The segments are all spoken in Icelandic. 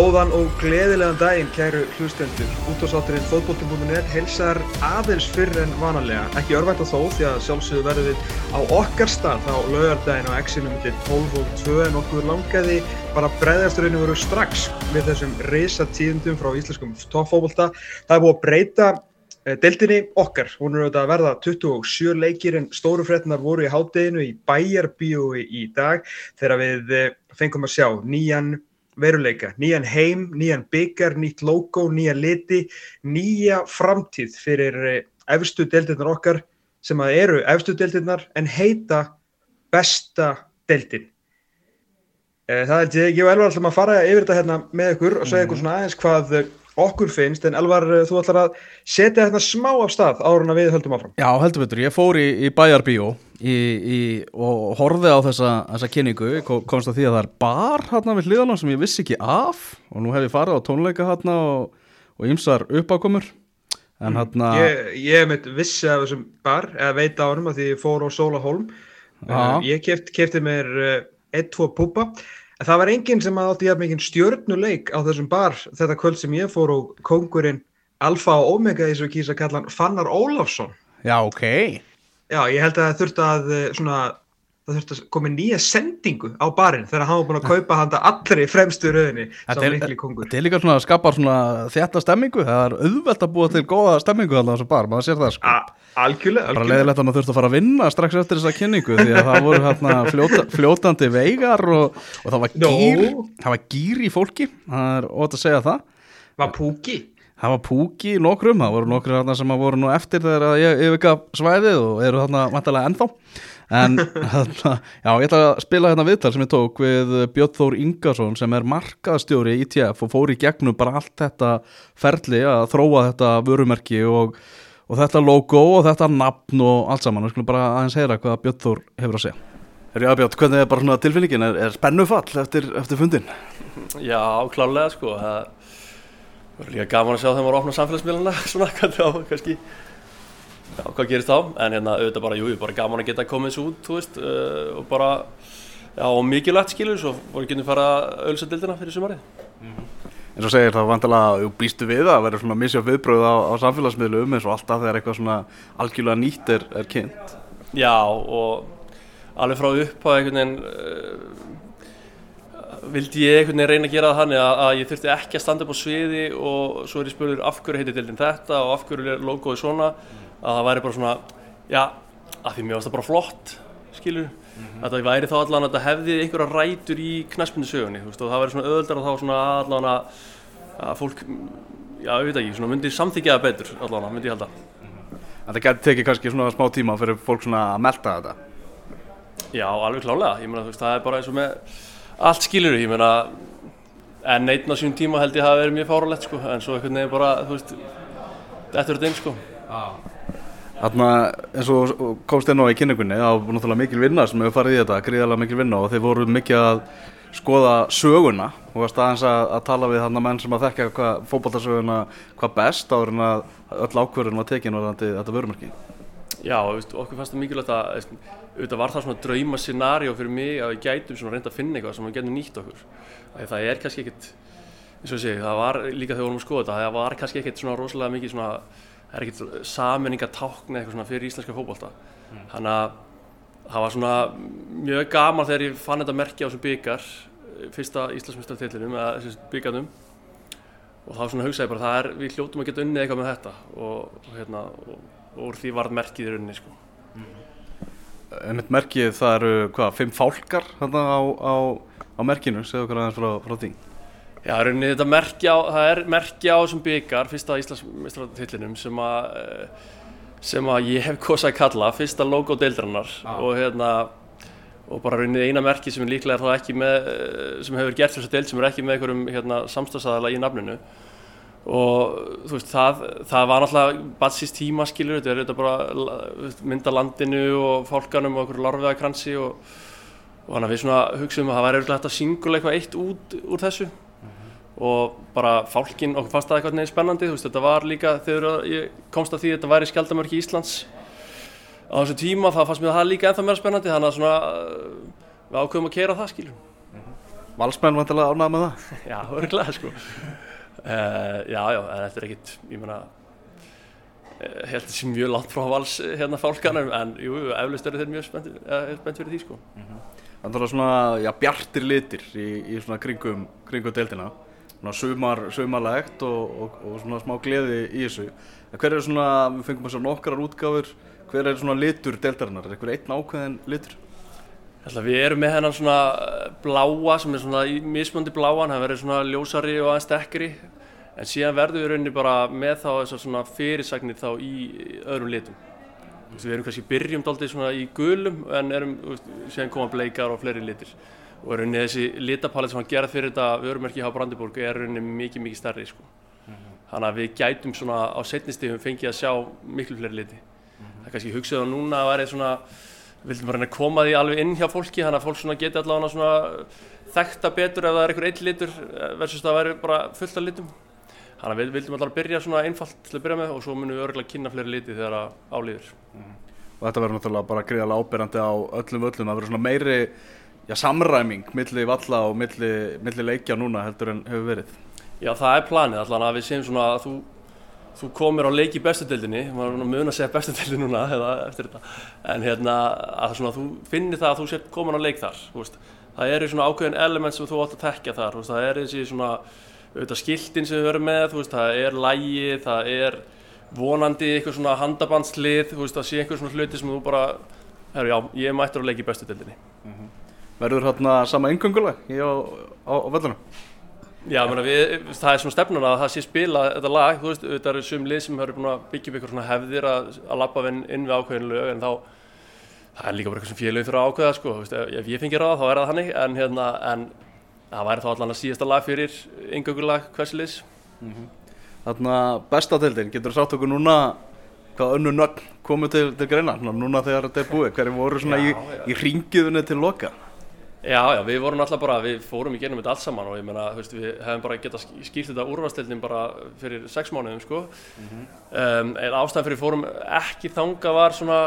Góðan og gleðilegan daginn, kæru hlustendur. Útváðsátturinn fótbolltum.net helsar aðeins fyrr en vanalega. Ekki örvænt að þó því að sjálfsögðu verðum við á okkar stað á laugardaginn á X-inu millir 12 og 2 en okkur langaði bara breyðasturinn voru strax við þessum reysa tíðundum frá íslenskum toppfótbolta. Það er búið að breyta deildinni okkar. Hún er auðvitað að verða 27 leikir en stóru fretnar voru í hátteginu í bæjarbíói í dag þegar við fengum að sjá nýjan veruleika, nýjan heim, nýjan byggar, nýtt logo, nýja liti, nýja framtíð fyrir efstu deildirnar okkar sem að eru efstu deildirnar en heita besta deildin. Það er ekki, ég og Elvar ætlum að fara yfir þetta hérna með ykkur og segja ykkur svona aðeins hvað okkur finnst, en Elvar, þú ætlar að setja þetta smá af stað áður en að við höldum áfram. Já, heldur betur, ég fór í, í bæjarbíó í, í, og horfið á þessa, þessa kynningu, komst að því að það er bar hérna við hliðalan sem ég vissi ekki af og nú hef ég farið á tónleika hérna og ymsar uppákomur. En hérna Ég, ég hef meitt vissi af þessum bar, eða veit á hennum að því ég fór á Sóla Holm uh, ég keft, kefti mér uh, 1-2 púpa En það var enginn sem átti jafn mikið stjörnuleik á þessum bar þetta kvöld sem ég fór og kongurinn Alfa og Omega eins og kýrsa kallan Fannar Ólafsson. Já, ok. Já, ég held að það þurfti að, svona, það þurfti að koma nýja sendingu á barinn þegar hann var búin að kaupa handa allri fremstu rauninni sem mikli kongur. Þetta er líka svona að skapa svona þétta stemmingu, það er auðvelt að búa til góða stemmingu alltaf á þessu bar, maður sér það sko. A algjörlega, algjörlega. Bara leiðilegt að maður þurfti að fara að vinna strax eftir þessa kynningu því að það voru hérna fljóta, fljótandi veigar og, og það var gýr, no. það var gýr í fólki, það er ótt að segja það. Var púki? Það var púki í nokkrum, það voru nokkru hérna sem voru nú eftir þegar ég yfirka svæðið og eru hérna vantilega ennþá. En hérna, já, ég ætla að spila hérna viðtal sem ég tók við Björn Þór Ingarsson sem er markaðstjóri í ITF og fór í gegnum bara allt þetta ferli að þróa þetta vörumerki og og þetta logo og þetta nafn og allt saman, við skulum bara aðeins heyra hvað Björn Þór hefur að segja. Herri Abjörn, hvernig er bara svona tilfinningin, er, er spennufall eftir, eftir fundin? Já, klálega sko, það var líka gaman að sjá þegar maður opna samfélagsmiðluna svona, kannski, kannski, já, hvað gerist þá, en hérna auðvitað bara, jú, bara gaman að geta komið þessu út, þú veist, uh, og bara, já, og mikilvægt skilur, svo voru að fara auðvitað fyrir sumarið. Mm -hmm eins og segir það vantilega býstu við að vera svona misjá viðbröð á, á samfélagsmiðlum eins og alltaf þegar eitthvað svona algjörlega nýtt er, er kynnt. Já og alveg frá upp á einhvern veginn uh, vildi ég einhvern veginn reyna að gera það þannig að, að ég þurfti ekki að standa upp á sviði og svo er ég spurður af hverju heitir dildin þetta og af hverju er logoði svona? Að það væri bara svona já, að því mér finnst það bara flott skilur mm -hmm. að það væri þá allan að það hefði einhverja rætur í knaspinu sögunni veist, og það væri svona öðuldar að þá svona allan að, að fólk, já ég veit ekki, svona myndi samþykja það betur allan að myndi ég halda. Mm -hmm. Það geti tekið kannski svona smá tíma fyrir fólk svona að melda þetta? Já, alveg klálega, ég meina þú veist, það er bara eins og með allt skilur, ég meina en einn á sín tíma held ég að það verið mjög fáralegt sko, en svo einhvern veginn bara, þú veist þetta er þetta einn sko. Þannig að eins og komst inn á í kynningunni, það var náttúrulega mikil vinna sem hefur farið í þetta, gríðarlega mikil vinna og þeir voru mikið að skoða söguna og varst aðeins að, að tala við þannig menn sem að þekka hvað fókbaltarsöguna hvað best áður en að öll ákverðin var tekin og þetta vörumarki. Já, veist, okkur fannst það mikilvægt að auðvitað var það svona drauma scenario fyrir mig að við gætum svona reynda að finna eitthvað sem við getum nýtt okkur. Það er kannski ekkit, eins og ég segi, það var líka þegar við vorum að skoða þetta, það var kannski ekkit svona rosalega mikið svona það er ekkert saminningatákn eitthvað svona fyrir íslenska fókbólta mm. þannig að það var svona mjög gaman þegar ég fann þetta merkja á þessum byggar fyrsta Íslandsmyndstartillinum eða þessum byggarnum og þá svona hugsaði bara það er við hljóttum að geta unnið eitthvað með þetta og, og hérna og, og úr því var merkið í rauninni sko þetta merkið það eru hvað, fimm fálkar þarna á, á, á merkinu, segðu okkar aðeins frá, frá því. Já, rauninni þetta merkja á, það er merkja á þessum byggar, fyrsta Íslandsmeistratillinum sem að eh, sem að ég hef kosað að kalla fyrsta logo deildrannar ah. og hérna og bara rauninni eina merki sem líklega er þá ekki með eh, sem hefur gert þess að deild sem er ekki með einhverjum hérna, samstagsadala í nafninu og þú veist það, það var náttúrulega batsist tíma skilur þetta er þetta bara mynda landinu og fólkanum og einhverju larfiðakransi og, og þannig að við svona hugsaum að það væri eitthvað singuleik eitthvað eitt út úr þessu og bara fálkinn, okkur fannst það eitthvað neins spennandi, þú veist, þetta var líka þegar ég komst að því að þetta væri skjaldamörki Íslands á þessu tíma, þá fannst mér það líka ennþá meira spennandi, þannig að svona við ákveðum að kera það, skiljum. Valsmenn vantilega ánæða með það? Já, örglega sko. Uh, já, já, en þetta er ekkit, ég meina, uh, held að sé mjög langt frá vals hérna fálkanum, en jú, eflaust eru þeir mjög spennt, spennt fyrir því sko. Það er svona, já, bjartir litir í, í svona kringum, kringum deildina. Svona sumar, sumarlegt og, og, og svona smá gleði í þessu. Hver er svona, við fengum þess að nokkrar útgáfur, hver er svona litur deildarinnar? Er eitthvað einn ákveðin litur? Ætla, við erum með hennan svona eh, bláa sem er svona mismöndi bláan, hann verður svona ljósari og aðeins dekkri en síðan verður við rauninni bara með þá þessar svona fyrirsagnir þá í öðrum litum. Við erum kannski byrjum daldið svona í gulum en erum, síðan koma bleikar og fleiri litir. Og rauninni þessi litapalet sem hann gerði fyrir þetta vörumerki hjá Brandiborg er rauninni mikið, mikið stærri sko. Þannig að við gætum svona á setnistífum fengið að sjá miklu fleiri liti. Það kannski hugsað á núna að væri svona við vildum bara reyna að koma því alveg inn hjá fólki þannig að fólk svona geti allavega svona þekta betur ef það er einhver einn litur eh, versus það væri bara fullt af litum þannig að við vildum allavega byrja svona einfalt til að byrja með og svo munum við örgulega kynna fleiri liti þegar að álýður Og þetta verður náttúrulega bara gríðarlega ábyrjandi á öllum öllum. Það verður svona meiri, já, samræming milli valla og milli, milli leikja núna heldur en hefur verið. Já það er planið allavega að við segjum svona að þú þú komir á leik í bestudeldinni maður mun að segja bestudeldin núna en hérna að svona, þú finnir það að þú komin á leik þar það eru svona ákveðin element sem þú átt að tekja þar það er þessi svona auðvitað skiltin sem við verum með það er lægi, það er vonandi eitthvað svona handabandslið það sé einhver svona hluti sem þú bara herru já, ég mættur á leik í bestudeldinni Verður hérna sama yngöngulag á, á, á völlunum? Já, mena, við, það er svona stefnun að það sé spila þetta lag, þú veist, þetta eru sum lið sem eru búin að byggja upp eitthvað svona hefðir að, að lappa inn, inn við ákveðin lög en þá það er líka bara eitthvað sem félögin þurfa að ákveða sko, veist, ef ég fengi ráð þá er það þannig en, hérna, en það væri þá allan að síðasta lag fyrir yngöngulag hversi liðs. Þarna besta deildin, getur þú sátt okkur núna hvað önnu nögn komið til, til greina? Núna þegar þetta er búið, hverju voru svona Já, í, í ringiðunni til loka? Já, já, við vorum alltaf bara, við fórum í genum þetta allt saman og ég meina, þú veist, við hefum bara getað sk- skýrt þetta úrvastildin bara fyrir sex mánuðum, sko. um, en ástæðan fyrir fórum ekki þanga var svona,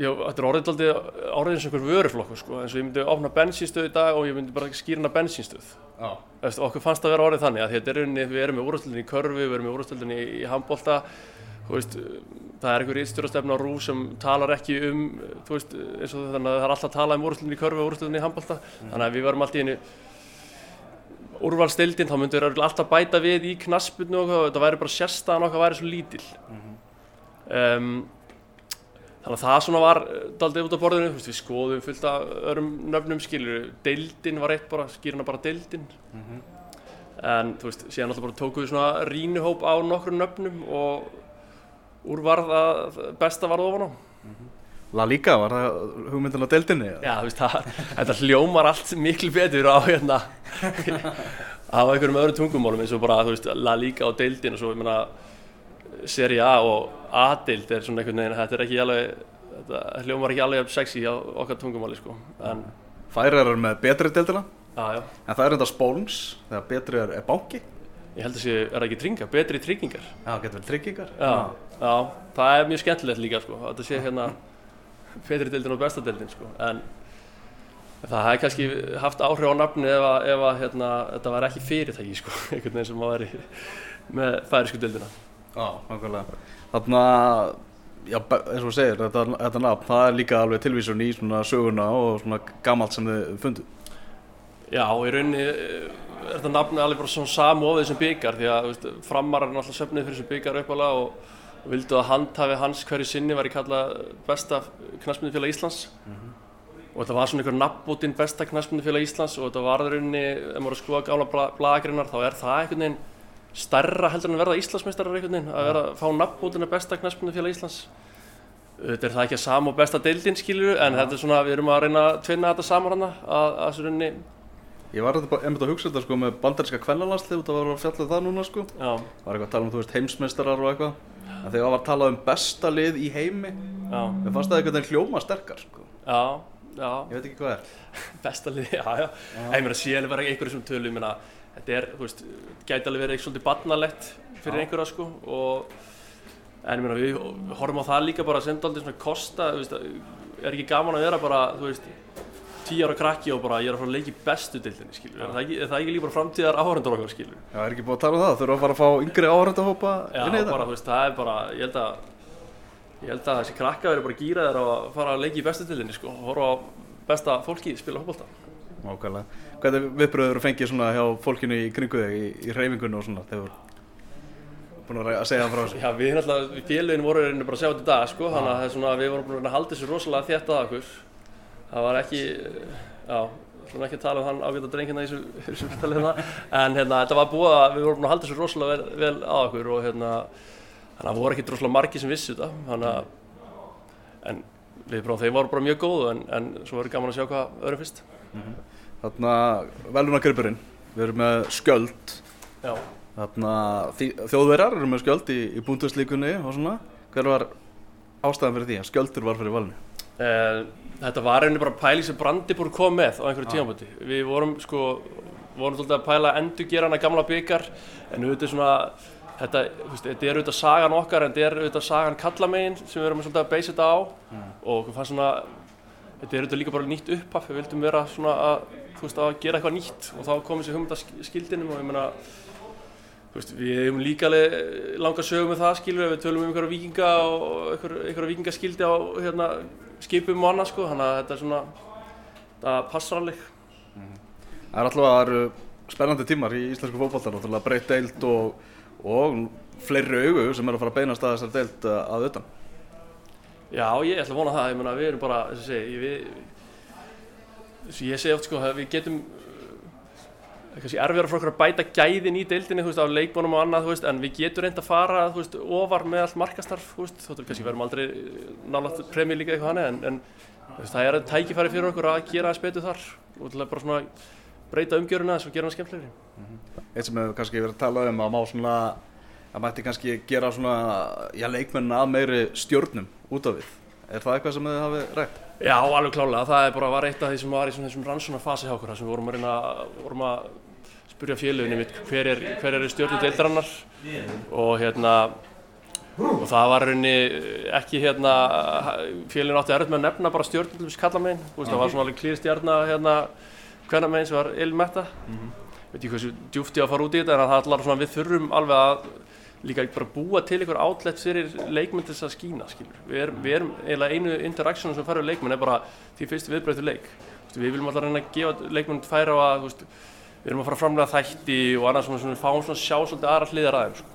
já, þetta er orðið aldrei orðið eins og einhver vöruflokkur, sko, eins og ég myndi opna bensínstöð í dag og ég myndi bara skýra hana bensínstöð. Já. Þú veist, okkur fannst það vera orðið þannig að þetta er unni, við erum með úrvastildin í körfu, við erum með úrvastildin í, í handbolta, þú veist, það er einhver ístjórastefna á rú sem talar ekki um, veist, eins og þannig að það er alltaf að tala um úrvastildin í körfu og úrvastildin í handbolta, þannig að við varum alltaf í einu úrvalstildin, þá myndum við alltaf bæta við í knaspinu og þetta væri bara sérstæðan okkar væri svo lítil. um, þannig að það svona var eh, daldið út á borðinu, veist, við skoðum fullt af öðrum nöfnum, skilur, deildin var eitt bara, skýrna bara deildin. En þú veist, síðan alltaf bara tókum við svona rínuhóp á nokkrum nöfnum og úr varð að besta varð ofan á. La Liga, var það hugmyndin á deildinni? Já, þú veist, það, þetta hljómar allt miklu betur á hérna á einhverjum öðrum tungumálum eins og bara, þú veist, La Liga og deildin og svo, ég meina, Serie A og A-deild er svona einhvern veginn, þetta er ekki alveg, þetta hljómar ekki alveg sexy á okkar tungumáli, sko, en, Færar er með betri deildina, já, já, en það er enda spóns, þegar betri er, er banki. ég held að sé, er það ekki tringa, betri tryggingar, Já, getur vel tryggingar. já, já, það er mjög skemmtilegt líka, sko, þetta sé hérna betri deildin og besta deildin, sko, en það hefði kannski haft áhrif á nafni ef að, ef að hérna, þetta var ekki fyrirtæki, sko, einhvern veginn sem að veri með færisku deildina. Já, nákvæmlega. Þarna, já, be- eins og þú segir, þetta, þetta nafn, það er líka alveg tilvísun í svona söguna og svona gamalt sem þið fundu. Já, í rauninni eh, er þetta nafni alveg bara svona samofið sem byggar því að þú veist, framarar er náttúrulega söfnið fyrir sem byggar uppalega og, og vildu að handhafi hans hverju sinni var í kalla besta knaspmyndufélag Íslands og þetta var svona einhver nafnbútin besta knaspmyndufélag Íslands og þetta var í rauninni, ef maður að skoða gála blagagrinnar þá er það einhvern veginn stærra heldur en að verða Íslandsmeistarar einhvern veginn að vera að fá nafnbútina besta knaspmyndufélag Íslands Þetta er það ekki að sama og besta deildin skilur en þetta er svona, við erum að reyna að tvinna þetta saman að, að þessu rauninni, Ég var einmitt að hugsa þetta sko með bandaríska kvennalandslið út að vera að fjalla um það núna sko. já, Var eitthvað að tala um, þú veist, heimsmeistarar og eitthvað. En þegar var að tala um besta lið í heimi, já, mér fannst það einhvern veginn hljóma sterkar sko. já, já, Ég veit ekki hvað er. besta liði, já, já. Ég meina, síðan er verið einhverju sem tölu, ég meina, þetta er, þú veist, gæti alveg verið eitthvað svolítið barnalegt fyrir Já. einhverja, sko, og, en ég meina, við horfum á það líka bara sem daldið svona kosta, þú veist, er ekki gaman að vera bara, þú veist, tíu ára krakki og bara ég er að fara að leika í bestu deildinni skilur, er það ekki, er það ekki líka bara framtíðar áhörundur okkar skilur Já, er ekki búið að tala um það, þurfa að fara að fá yngri áhörndahópa Já, inn í þetta bara, þú veist, það er bara, ég held að ég held að þessi krakka verður bara gýraðir að fara að leika í bestu deildinni sko, horfa á besta fólki spila fólkbólta Nákvæmlega. Hvernig viðbröður eru fengið svona hjá fólkinu í kringu þig í, í reyfingunni og svona þegar búin að að segja það frá þessu? Já, við náttúrulega, félögin voru reyndin bara að sjá þetta í dag, sko, þannig að það er svona, við vorum búin að halda þessu rosalega þétt að okkur. Það var ekki, já, svona ekki að tala um hann ágæta drengina í þessu, viðtali hérna, en hérna, þetta var búið að við vorum búin að halda þessu rosalega vel, vel að okkur og hérna, þannig að það voru ekki rosalega margi sem vissu þetta, þannig að, en við bara, þeir voru bara mjög góðu, en, en svo verður gaman að sjá hvað öðrum fyrst. Þarna, velunargripurinn, við erum með skjöld, Já, þarna þý- þjóðverjar eru með skjöld í, í búnduslíkunni og svona. Hver var ástæðan fyrir því að skjöldur var fyrir valinu? Eh, þetta var reyni bara pæling sem Brandibúr kom með á einhverju tímaböndi. Við vorum sko, vorum svolítið að pæla að endur gera hana gamla byggar en auðvitað svona, þetta, veist, þetta er auðvitað sagan okkar en þetta er auðvitað sagan kallamegin sem við erum svolítið að beisa þetta á. Og okkur fannst svona, þetta er auðvitað líka bara nýtt upphaf, við vildum vera svona að, veist, að gera eitthvað nýtt. Og þá kom þessi hugmynd að skildinum og ég meina, Þú veist, við hefum líka alveg langa sögum með það skilur við tölum um einhverja vikinga og einhverja, vikingaskildi á hérna, skipum og annað sko þannig að þetta er svona það passar alveg Það er alltaf að það eru spennandi tímar í íslensku fótboltar, náttúrulega breytt deild og, og fleiri augu sem eru að fara að beinast að þessar deild uh, að utan. Já, ég ætla að vona það, ég meina við erum bara þess að segja, við þess að ég segi oft sko að við getum kannski erfiðar fyrir okkur að bæta gæðin í deildinni, þú veist, á leikmónum og annað, þú veist, en við getum reynd að fara, þú veist, ofar með allt markastarf, þú veist, þóttur kannski verðum aldrei nálaðt premjör líka eitthvað hann, en, en veist, það er tækifæri fyrir okkur að gera aðeins betur þar og til að bara svona breyta umgjöruna þess og gera hann skemmtilegri. Eitt sem hefur kannski verið að tala um að má svona, að mætti kannski gera svona, já, leikmennin að meiri stjórnum út af við. Er það eitthvað sem þið hafið rætt? Já, alveg klálega. Það er bara var eitt af því sem var í þessum rannsóna fasi hjá okkur sem við vorum að reyna vorum að spyrja félöginni mitt hver er, hver er stjórnum deildarannar og hérna og það var reyni ekki hérna félögin átti erfitt með að nefna bara stjórnum til þess kalla megin það var svona alveg klýr stjárna hérna hvenna megin sem var ilmetta veit ekki hversu djúft ég að fara út í þetta en það allar svona við þurfum alveg að líka bara búa til einhver outlet fyrir leikmenn til þess að skína skilur. Við erum, við erum eiginlega einu interaktsjónu sem færður leikmenn er bara því fyrst viðbreytur leik. Við viljum alltaf reyna að gefa leikmenn færa á að við erum að fara að framlega þætti og annað sem við fáum svona sjá svolítið aðra hliðar aðeins. Sko.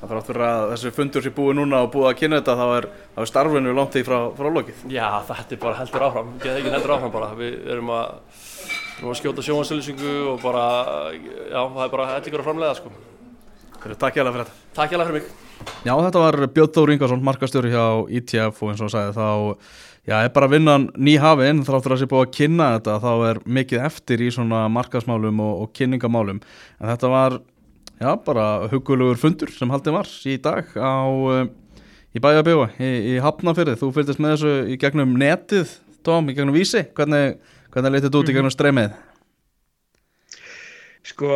Það fyrir átt fyrir að þessi fundur sem búið núna og búið að kynna þetta þá er, er starfinu langt því frá, frá lokið. Já, þetta er bara heldur áfram, ekki heldur áfram bara. Við erum að, erum að skjóta sjónvarsauðlýsingu og bara, já, það er bara hellingur að framlega sko. Takk hjá það fyrir þetta. Takk hjá það fyrir mig. Já, þetta var Björn Þór Ingarsson, markastjóri hjá ITF og eins og sagði þá, já, er bara vinnan nýhafinn þráttur að sé búið að kynna þetta, þá er mikið eftir í svona markasmálum og, og kynningamálum. En þetta var, já, bara hugulegur fundur sem haldið var í dag á, í bæjabjóa, í, í Hafnafyrði. Þú fylgist með þessu í gegnum netið, Tom, í gegnum vísi. Hvernig, hvernig leytið þetta út í gegnum streymið? Sko,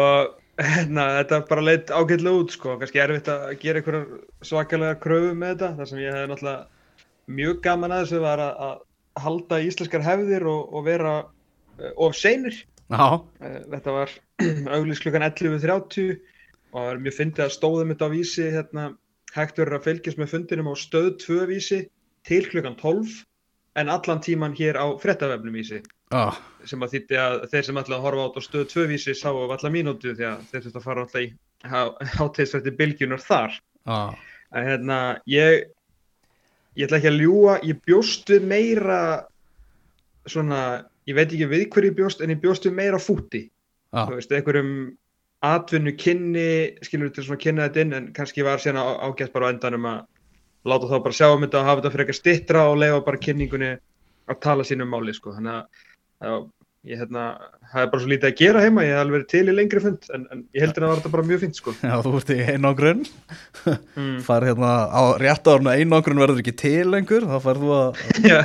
hérna, þetta bara leitt ágætlega út, sko. Kannski erfitt að gera einhverjar svakalega kröfu með þetta. Það sem ég hef náttúrulega mjög gaman að þessu var að, að halda íslenskar hefðir og, og vera uh, of seinir. Uh, þetta var auglís klukkan 11.30 og það var mjög fyndið að stóðum þetta á vísi, hérna, hægt verður að fylgjast með fundinum á stöð 2 vísi til klukkan 12 en allan tíman hér á frettavefnum vísi Ah. sem að þýtti að þeir sem að horfa át á stöð 2 vísi sáu af alla mínútu því að þeir þurftu að fara alltaf í hátegisrætti bylgjunar þar Ah. en hérna ég ég ætla ekki að ljúa ég bjóst við meira svona, ég veit ekki við hverju ég bjóst en ég bjóst við meira fúti Ah. þú veist, einhverjum atvinnu kynni, skilur við til svona kynna þetta inn en kannski var á- ágætt bara á endanum að láta þá bara sjá um þetta og hafa þetta fyrir eitthvað stittra og leifa bara kynningunni að tala sínum máli sko, þannig að ég hérna, það er bara svo lítið að gera heima, ég hef alveg verið til í lengri fund en, en ég heldur að það var þetta bara mjög fint sko. Já, þú ert í einangrun. Mm. fær hérna á rétt árna einangrun verður ekki til lengur þá fær þú að,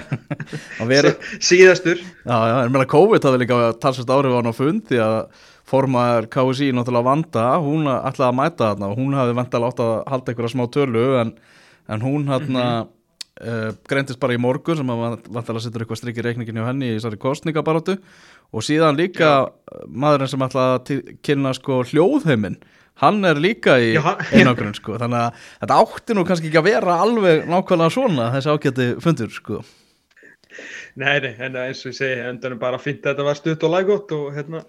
að vera síðastur. Já, já, en meina COVID hafði líka talsast árið á hann á fund því að formaður KSI náttúrulega vanda, hún ætlaði að mæta þarna og hún hafði vantilega átt að halda einhverja smá tölu en, en hún hérna uh, greintist bara í morgun sem að vantalega setur eitthvað strikk í reikningin hjá henni í þessari kostningabaróttu og síðan líka Já. maðurinn sem ætla að kynna sko hljóðheiminn. Hann er líka í einangrun sko. Þannig að þetta átti nú kannski ekki að vera alveg nákvæmlega svona þessi ágætti fundur sko. Nei, nei, en eins og ég segi endanum bara að finna að þetta var stutt og laggótt og hérna,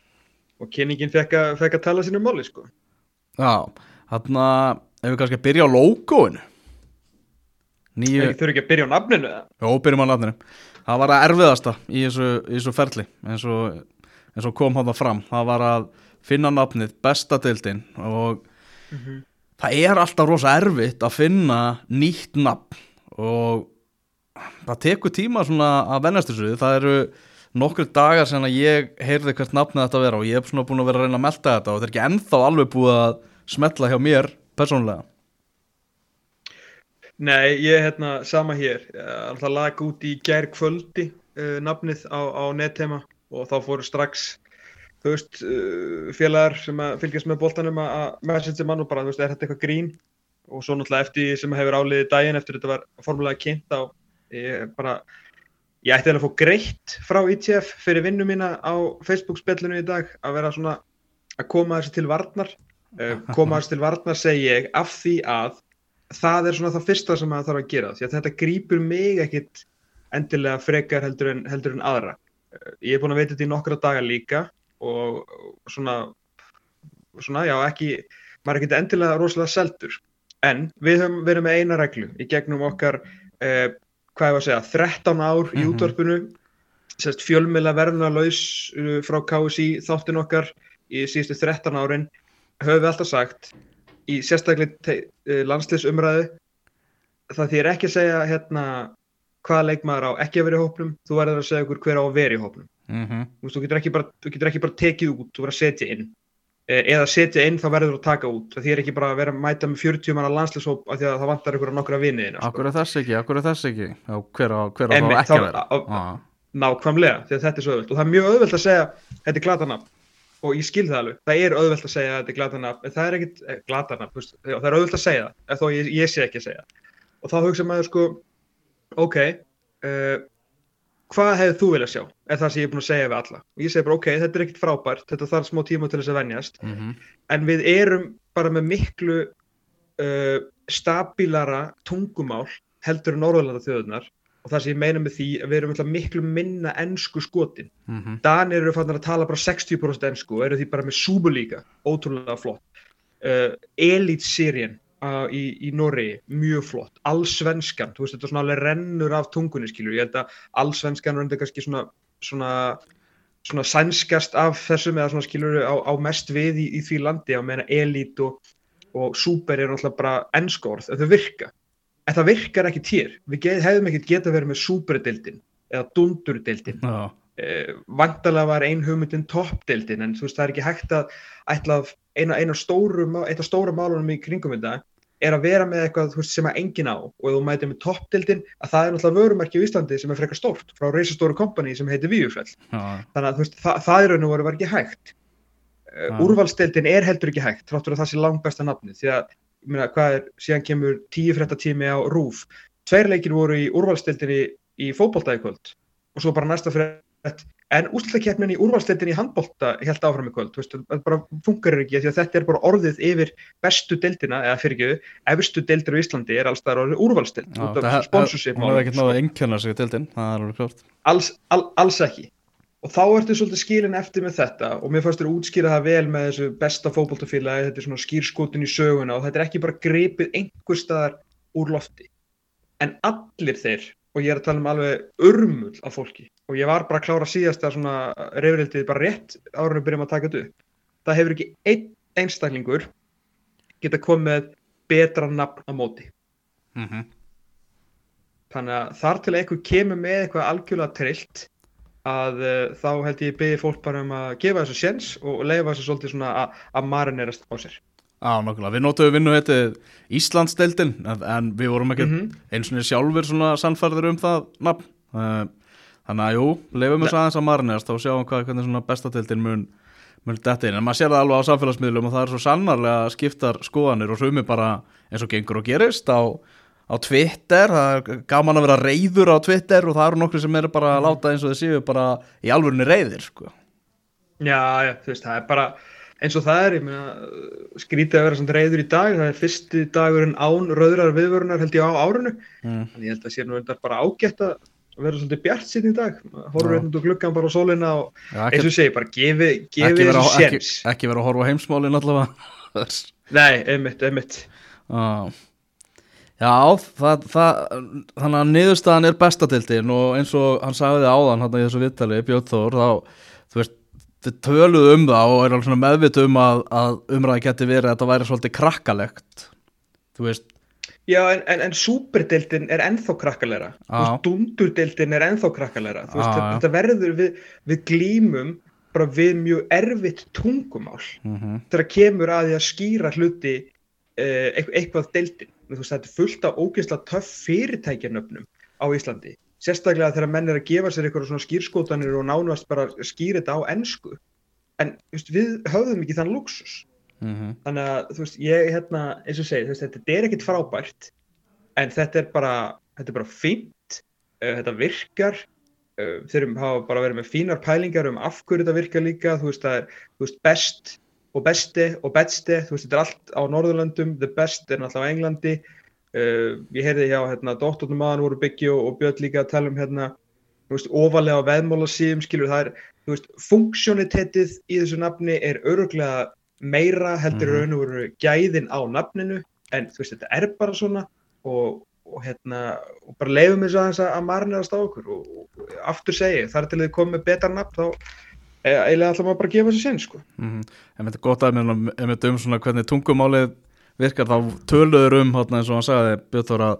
og kynningin fekk að, fekk að tala sínum móli sko. Já, hérna ef við kannski að byrja á logoinu Nýju... Þau þurfu ekki að byrja á nafninu? Jó, byrjum á nafninu Það var að erfiðasta í þessu, í þessu ferli eins og, eins og kom hann það fram það var að finna nafnið bestadeildin og mm -hmm. það er alltaf rosa erfitt að finna nýtt nafn og það tekur tíma svona að vennast þessu það eru nokkur dagar sem að ég heyrði hvert nafnið þetta að vera og ég hef svona búin að vera að reyna að melda þetta og þetta er ekki ennþá alveg búið að smetla hjá mér persónulega Nei, ég er hérna sama hér. Alltaf lag út í gær kvöldi uh, nafnið á, á nettema og þá fóru strax þú veist, uh, félagar sem fylgjast með bóltanum að message mann og bara, þú veist, er þetta eitthvað grín? Og svo náttúrulega eftir sem hefur áliðið daginn eftir þetta var formulega kynnt á ég bara, ég ætti að fá greitt frá ITF e fyrir vinnu mína á Facebook spillinu í dag að vera svona að koma þessi til varnar. Uh, koma þessi til varnar segi ég af því að það er svona það fyrsta sem það þarf að gera því að þetta grýpur mig ekkit endilega frekar heldur en, heldur en aðra uh, ég er búin að veita þetta í nokkra daga líka og svona, svona já ekki, maður er ekki endilega rosalega seldur en við höfum verið með eina reglu í gegnum okkar eh, hvað ég var að segja, 13 ár mm -hmm. í mhm. útvarpinu sérst fjölmjöla verðunarlaus uh, frá KSI þáttun okkar í síðustu 13 árin höfum við alltaf sagt í sérstaklega uh, landsleisumræðu það þýr ekki að segja hérna hvaða leikmaður á ekki að vera í hópnum þú verður að segja okkur hver á að vera í hópnum. Mm -hmm. þú, getur bara, þú getur ekki bara tekið út þú verður að setja inn. E, eða setja inn þá verður þú að taka út. Það þýr ekki bara að vera að mæta með 40 manna landslýshóp af því að það vantar ykkur á nokkura vinniðina sko. Akkur er þess ekki, akkur er þess ekki? Hver á, hver á en, þá ekki að vera? ah. Nákvæmlega, því að þetta er svo öðvöld og það er mjög öðvöld að segja þetta er glatanafn og ég skil það alveg, það er auðvelt að segja að þetta er glatanafn, en það er ekkit eh, glatanafn, það er auðvelt að segja það, þó ég, ég sé ekki að segja og þá hugsa maður sko, ok, uh, hvað hefur þú viljað sjá, er það sem ég er búin að segja við alla. Og ég segi bara ok, þetta er ekkert frábært. Þetta þarf smá tíma til þess að venjast. Mm -hmm. en við erum bara með miklu uh, stabílara tungumál heldur en Norðurlanda þjóðunar og það sem ég meina með því að við erum miklu minna ennsku skotin. Mm -hmm. Danir eru fannar að tala bara 60% ennsku og eru því bara með súbulíka, ótrúlega flott. Uh, Elite-serien uh, í, í Norri, mjög flott. Allsvenskan, þú veist þetta svona alveg rennur af tungunni skilur, ég held að allsvenskan röndir kannski svona svona, svona sænskast af þessum eða svona skilur á, á mest við í, í því landi á meina elít og, og súper er náttúrulega bara ennskórð, þau virka en það virkar ekki týr, við hefðum ekki geta verið með súperdildin eða dundurdildin no. eh, vantalega var ein hugmyndin toppdildin en þú veist það er ekki hægt að ætla eina, eina stóru, eitt af stóru málunum í kringum þetta er að vera með eitthvað veist, sem að engin á og þú mætið með toppdildin að það er náttúrulega vörumarki í Íslandi sem er frekar stórt frá reysastóru kompani sem heitir Víufell ah. þannig að veist, það, það er raun og voru var ekki hægt ah. úrvalstildin er heldur ekki hægt þráttur að það sé langt besta nafni því að myna, hvað er, síðan kemur tíu frettatími á Rúf tveir leikir voru í úrvalstildinni í fókbóltæðikvöld og svo bara næsta frett en úslutakefnin í úrvalstildin í handbólta held áfram í kvöld, veist, það bara funkar ekki því að þetta er bara orðið yfir bestu deildina, eða fyrir ekki, efstu deildir á Íslandi er alls það orðið úrvalstild út af sponsorship hún hefur ekkert náðu að engkjörna sig deildin, það er alveg klart alls, all, alls ekki og þá ertu svolítið skilin eftir með þetta og mér fannst þér útskýra það vel með þessu besta fókbóltafélagi, þetta er svona skýrskotin í söguna og þetta er ekki bara grepið einhver staðar úr lofti en allir þeir og ég er að tala um alveg örmull af fólki og ég var bara að klára síðast að svona reyfrildið bara rétt árunum byrjum að taka þetta upp. Það hefur ekki einn einstaklingur geta komið betra nafn á móti. Mm -hmm. Þannig að þar til eitthvað kemur með eitthvað algjörlega trillt að uh, þá held ég byrja fólk bara um að gefa þessu séns og leifa þessu svolítið svona að, marinerast á sér. Já, nokkulega. Við nótum við vinnu þetta Íslandsdeildin en við vorum ekki mm -hmm. eins og sjálfur svona sannfærður um það nafn. Uh, þannig að jú, leifum við aðeins að marnast og sjáum hvað, hvernig svona bestadeildin mun, mun detta inn. En maður sér það alveg á samfélagsmiðlum og það er svo sannarlega skiptar skoðanir og sumi bara eins og gengur og gerist á, á Twitter, það er gaman að vera reyður á Twitter og það eru nokkru sem eru bara að láta eins og þeir séu bara í alvörunni reyðir sko. Já, já, þú veist, það er bara eins og það er, ég meina, skrítið að vera svona reyður í dag, það er fyrsti dagurinn án rauðrar viðvörunar held ég á árinu, mm. en ég held að sé nú endar bara ágætt að vera svolítið bjart sín í dag, Já. einhvern og gluggan bara á sólina og Já, eins og ekki, segi, bara gefi, ekki, gefi þessu ekki, séns. ekki vera að horfa á heimsmálin allavega Nei, einmitt, einmitt. Já, Já það, það, þannig að niðurstaðan er bestadildin og eins og hann sagði áðan hann í þessu viðtali, Björn Þór þá, þú veist, þið töluðu um það og er alveg svona meðvitt um að, að umræði geti verið að þetta væri svolítið krakkalegt. Þú veist, Já, en, en, en súperdeildin er ennþá krakkalegra, þú Já. veist, dundurdeildin er ennþá krakkalegra, þú veist, Já, þetta, verður við, við glímum bara við mjög erfitt tungumál mm þegar kemur að því að skýra hluti uh, eitthvað, þú veist, þetta er fullt af ógeðslega töff fyrirtækjanöfnum á Íslandi, sérstaklega þegar menn er að gefa sér eitthvað svona skýrskótanir og nánast bara skýra þetta á ensku, en veist, við höfðum ekki þann luxus -hmm. þannig að þú veist, ég hérna eins og segi, þetta er ekkit frábært en þetta er bara þetta er bara fínt, uh, þetta virkar. Uh, þeir eru- hafa bara verið með fínar pælingar um af hverju þetta virkar líka. Þú veist, það er, þú veist, best og besti og betsti, þú veist, þetta er allt á Norðurlöndum, the best er náttúrulega á Englandi uh, ég heyrði hjá hérna, dóttornum aðan voru byggji og, og Björn líka að tala um hérna, þú veist, ofalega á veðmála síðum, skilur, það er, þú veist, funksjónitetið í þessu nafni er öruglega meira heldur mm. raun og veru gæðin á nafninu en þú veist, þetta er bara svona og, og hérna, og bara leifum þess aðeins að marinerast á okkur og, og aftur segi, þar til þið komið betra nafn þá eiginlega ætla maður bara að gefa þessu sen, sko. Mm En þetta er gott að með um svona hvernig tungumálið virkar þá töluður um hérna, eins og hann sagði Björn að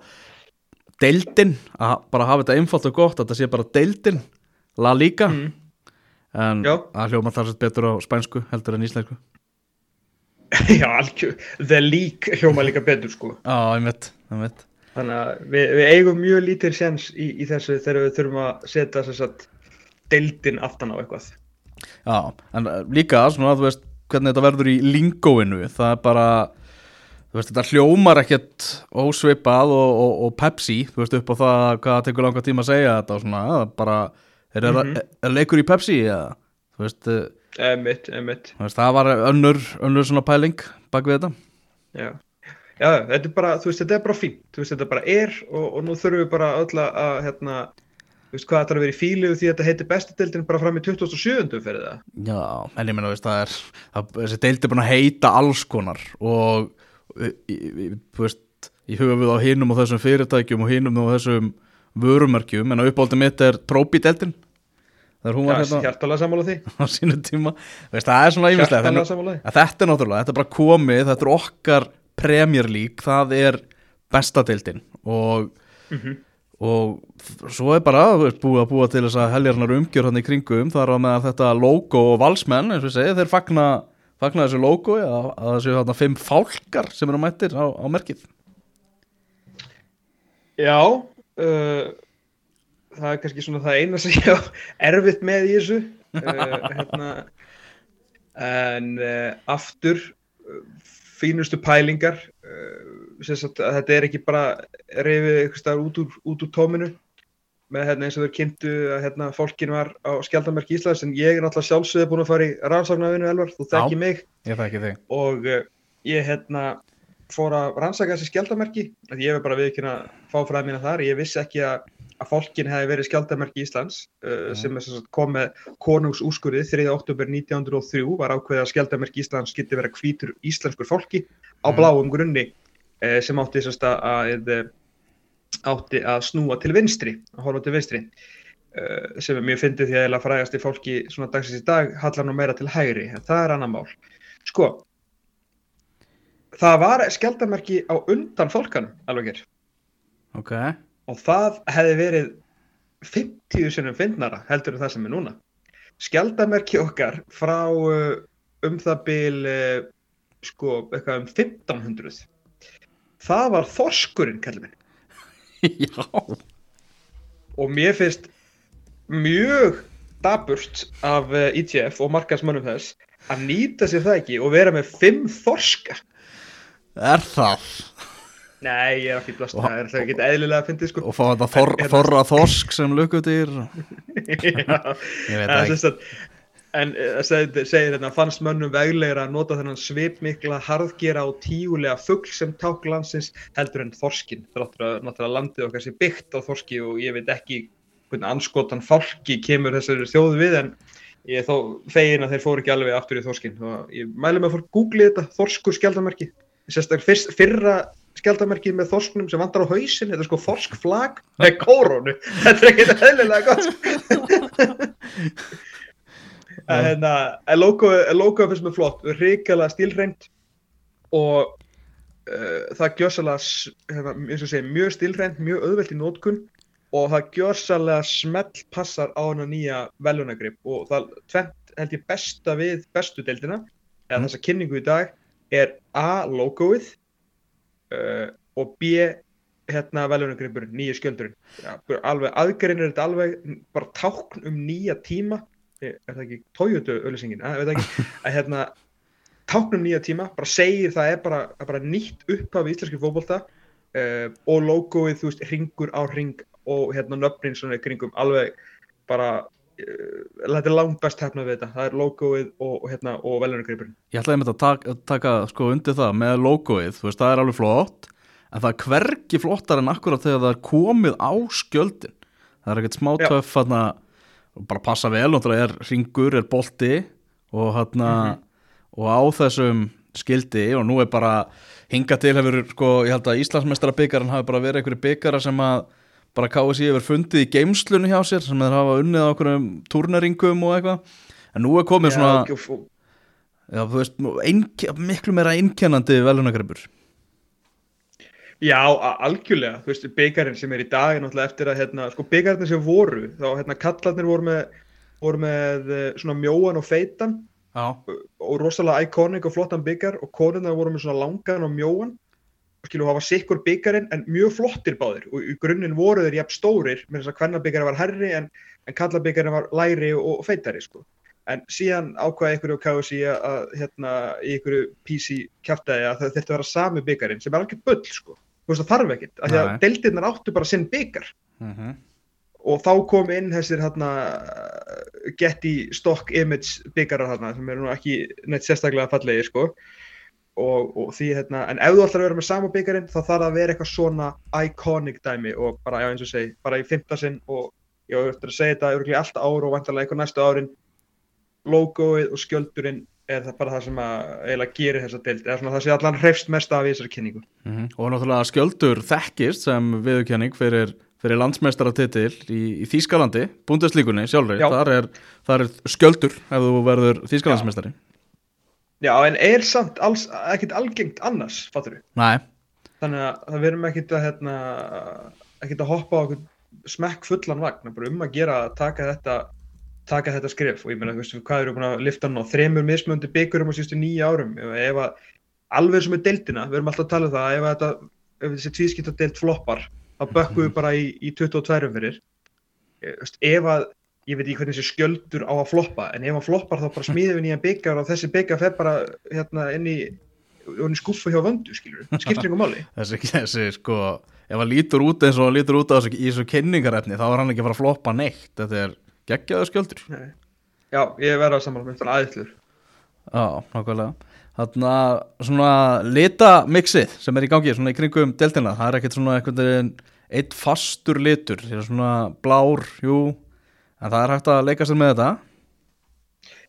deildin, að bara hafa þetta einfalt og gott að þetta sé bara deildin La Liga Mm. en Já. að hljóma þar sett betur á spænsku heldur en íslensku Já, algjör, The League hljóma líka betur, sko. Já, ég veit, ég veit Þannig að við, við eigum mjög lítið sens í, í þessu þegar við þurfum að setja þess að deildin aftan á eitthvað. Já, en uh, líka svona þú veist hvernig þetta verður í lingóinu það er bara þú veist þetta hljómar ekkert ósvipað og, og, og Pepsi þú veist upp á það hvað það tekur langa tíma að segja þetta svona er bara er, mm Mhm. er, er leikur í Pepsi eða þú veist, Emitt, emitt, þú veist það var önnur, önnur svona pæling bak við þetta já. Já, þetta er bara, þú veist, þetta er bara fínt, þú veist, þetta bara er og, og nú þurfum við bara öll að, að, hérna, þú veist, hvað þetta er að vera í fílu því að þetta heitir bestadeildin bara fram í 2007. fyrir það. Já, en ég veist, það er það, þessi deild er búin að heita alls konar og í, í, í- þú veist, í höfuð á hinum og þessum fyrirtækjum og hinum og þessum vörumerkjum, en á uppáldum mitt er var Já, hérna hjartalega sammála því, á sínu tíma veist, það er svona ímislega hjartalega sammála því. þetta er náttúrulega, þetta er bara komið þetta er okkar Premier League það er besta deildin og Mhm. Og svo er bara búið að búa til þess að heljarnar umgjör hann í kringum þar á meðan þetta logo og valsmenn eins og ég segi, þeir fagna, fagna þessu logo að, að þessu þarna fimm fálkar sem eru mættir á, á merkið. Já, uh, það er kannski svona það eina sem ég á erfitt með í þessu uh, hérna, en uh, aftur uh, fínustu pælingar sem sagt þetta er ekki bara reyfið eitthvað staðar út úr, út úr tóminu með hérna eins og þau kynntu að hérna fólkin var á skjaldamerki Íslands en ég er náttúrulega sjálfsögði búin að fara í rannsóknarvinu Elvar, þú þekki mig. ég þekki þig. Og uh, ég hérna fór að rannsaka þessi skjaldamerki að ég hef bara viðkynna að fá fræð mína þar ég vissi ekki að, að fólkin hefði verið skjaldamerki Íslands uh, sem er kom með konungsúskurðið 3. oktober 1903 var ákveðið að skjaldamerki Íslands geti verið hvítur íslenskur fólki á Mhm. bláum grunni uh, sem átti að, að átti að snúa til vinstri að horfa til vinstri uh, sem er mjög fyndið því að eiginlega frægasti fólki svona dagsins í dag hallar nú meira til hægri en það er annar mál sko það var skjaldamerki á undan fólkanum alveg hér ok, og það hefði verið 50 sinnum fyndnara heldur en það sem er núna. Skjaldamerki okkar frá uh, um það bil uh, sko eitthvað um 1500 það var þorskurinn kallið minn. Já. Og mér finnst mjög daburt af uh, ITF og markaðsmönnum þess að nýta sér það ekki og vera með fimm þorska er það Nei, ég er ekki blast, það er alltaf ekki eðlilega að fyndi sko. og fá þetta þor, þorra þorsk sem lukkutir Já, ég veit en, ekki sem sagt, en eh, segir, hérna, fannst mönnum veglegra að nota þennan svipmikla, harðgera og tígulega fugl sem ták landsins heldur en þorskin. Þráttur að náttúrulega landið okkar sé byggt á þorski og ég veit ekki hvernig anskotan fálki kemur þessari þjóðu við en ég er þó fegin að þeir fóru ekki alveg aftur í þorskin ég mælu mig að fór googlið þetta, þorskur skjaldamerki. Sérstaklega fyrra skjaldamerkið með þorsknum sem vandar á hausin, þetta er sko þorskflag með kórónu. Þetta er ekkert eðlilega gott. En hérna, en logoið logo finnst mér flott, ríkala stílreint og uh, það gjössalega, hérna, mjög stílreint, mjög auðvelt í nótkun og það gjössalega smell passar á hana nýja veljónagrip og það tvent held ég besta við bestu deildina, eða Mm. þessa kynningu í dag, er A. logoið uh, og B. hérna veljónagripur, nýja skjöldurinn. Bara alveg, aðgerinn er þetta alveg bara tákn um nýja tíma er það ekki Toyota auðlýsingin, að að hérna táknum nýja tíma, bara segir það er bara, bara nýtt upphaf í íslenski fótbolta uh, og logoið, þú veist, ringur á ring og hérna nöfnin svona kringum alveg bara þetta er langt best hefnað við þetta, það er logoið og, og hérna og velunargripurinn. Ég ætlaði einmitt að taka, taka sko undir það með logoið, þú veist, það er alveg flott en það er hvergi flottar en akkurat þegar það er komið á skjöldin. Það er ekkert smá töff og bara passa vel, náttúrulega er ringur, er bolti og þarna og á þessum skildi og nú er bara hingað til hefur sko, ég held að Íslandsmeistara byggaran hafi bara verið einhverju byggara sem að bara KSI hefur fundið í geimslunni hjá sér sem þeir hafa unnið á einhverjum turneringum og eitthvað en nú er komið svona Já, og, Já, veist, einke, miklu meira einkennandi velunagreipur. Já, algjörlega, þú veist, byggarinn sem er í dag er náttúrulega eftir að, hérna, sko, byggarinn sem voru, þá, hérna, kallarnir voru með, voru með eh, svona mjóan og feitan Já. og rosalega iconic og flottan byggar og konurnar voru með svona langan og mjóan skilu hafa sikkur byggarinn en mjög flottir báðir. Og í grunninn voru þeir jafn stórir með þess að hvernabyggarinn var herri en, en kallabyggarinn var læri og, og feitari, sko. En síðan ákvaði ykkur á KSI að, að, hérna, í ykkur PC kjartaði að það þurfti að sami byggarinn sem er alveg bull, sko. Þú veist, það þarf ekkert, af því að deildirnar áttu bara sinn byggar Mm og þá kom inn þessir hérna Getty Stock Image byggarar hérna sem eru nú ekki neitt sérstaklega fallegi sko og, og því hérna, en ef þú ætlar að vera með sama byggarinn þá þarf það að vera eitthvað svona iconic dæmi og bara, já eins og segi, bara í fymta sinn og ég hef eftir að segja þetta örgulega allt ár og vantarlega eitthvað næstu árin logoið og skjöldurinn er það bara það sem að eiginlega gerir þessa deild, eða svona það sé allan hreifst mest af í þessari kynningu. Og náttúrulega skjöldur þekkist sem viðurkenning fyrir, fyrir landsmeistaratitil í, í Þýskalandi, búndeslíkunni sjálfri, Já. þar þar er skjöldur ef þú verður Þýskalandsmeistari. Já, en er samt alls, ekkit algengt annars, fattur við? Nei, þannig að það verðum ekkit að hérna, ekkit að hoppa á smekk fullan vagn, bara um að gera að taka þetta taka þetta skrif og ég meina, þú veist, hvað eru búin að lifta hann á þremur mismöndi byggurum á síðustu nýja árum. Ef, að, alveg sem er deildina við erum alltaf að tala um það, ef, að þetta, ef þessi tvískipta deild floppar, þá bökkum við bara í, í 22 fyrir Ég- veist, ef að, ég veit ekki hvernig þessi skjöldur á að floppa, en ef hann floppar þá bara smíðum við nýjan byggar og þessi byggar fer bara hérna inn í, í skuffu hjá vöndu, skilur, skiptir ykkur máli þessi, þessi sko, ef hann lítur út eins og hann lítur út á þessu, í þessu kynningarefni, þá er hann ekki að fara að floppa neitt. Þetta er geggjaður skjöldur. Nei. Já, ég verða að samanlega með þetta aðeinslur. Já, nákvæmlega. Þarna svona litamixið sem er í gangi svona í kringum deltina, það er ekkert svona einhvern veginn eitt fastur litur, svona blár, jú, en það er hægt að leika sér með þetta.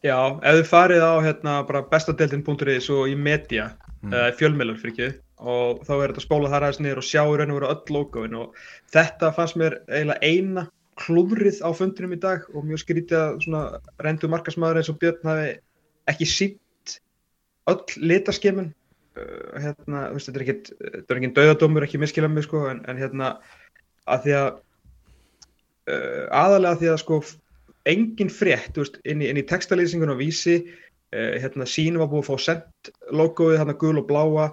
Já, ef þið farið á hérna bara bestadeldin.is og í media, mm. eða fjölmiðlar fyrir ekki, og þá er þetta spólað þar aðeins niður og sjá í raun og veru öll logoin og þetta fannst mér eiginlega eina klúðrið á fundinum í dag og mjög skrítið að svona reyndu markasmaður eins og Björn hafi ekki sínt öll litaskemun uh, hérna, þú veist, þetta er er ekki döðadómur, ekki miskila mig sko en, en hérna, að því að uh, aðalega því að sko engin frétt, veist, inn í, í textalýsingun og vísi, uh, hérna sín var búið að fá sent logoið, hérna gul og bláa.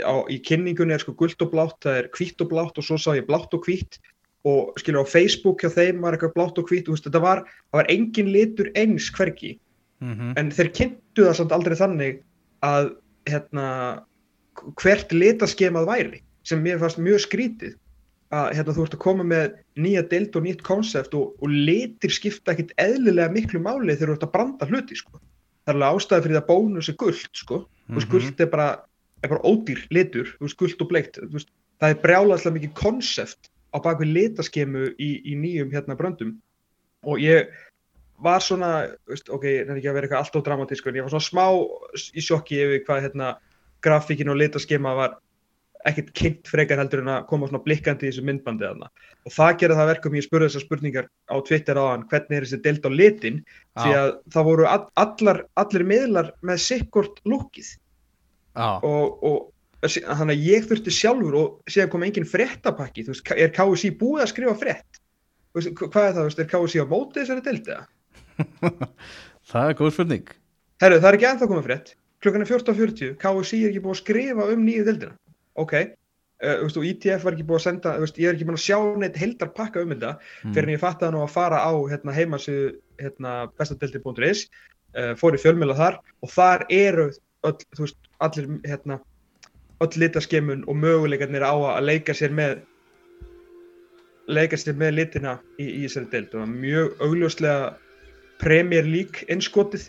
Á, í kynningunni er sko gult og blátt, það er hvítt og blátt og svo sá ég blátt og hvítt. Og skilur á Facebook hjá þeim var eitthvað blátt og þú veist, þetta var, var engin litur eins hvergi, Mm -hmm. en þeir kynntu það samt aldrei þannig að hérna hvert litaskemað væri sem mér fannst mjög skrítið að hérna, þú ert að koma með nýja deild og nýtt konsept og, og litir skipta ekkit eðlilega miklu máli þegar þú ert að branda hluti sko. það er alveg ástæði fyrir það bónus er gullt sko. mm -hmm. gullt er bara, er bara ódýr litur, gullt og bleikt veist, það er brjálaðslega mikið konsept á bakvið litaskemu í, í nýjum hérna bröndum og ég var svona, veist, ok, það er ekki að vera eitthvað alltof dramatísk en ég var svona smá í sjokki yfir hvað hérna, grafíkin og litaskema var ekkert kynnt frekar heldur en að koma svona blikkandi í þessu myndbandi þarna. Og það gerði það verkum ég spurði þessar spurningar á Twitter á hann hvernig er þessi deild á litin? Því að það voru all, allar, allir miðlar með sikkort lukkið og, og þannig að ég þurfti sjálfur og síðan kom engin frettapakki þú veist, er KSI búið að skrifa frett veist, hvað er það, veist, er KSI á móti þessari deildi? það er góð spurning. Herru, það er ekki ennþá komið frett klukkan er 14.40, KSI er ekki búið að skrifa um nýju deildina ok, uh, veist, og ITF var ekki búið að senda veist, ég er ekki búin að sjá neitt heldar pakka um þetta mm. fyrir en ég fatt að nú að fara á hérna, heimasíðu hérna, bestadelti.is uh, fór í fjölmjöla þar og þar eru öll, veist, allir hérna, öll litaskemun og möguleikarnir á að leika sér með leika sér með litina í, í þessari deild. Og mjög augljóslega Premier League innskotið.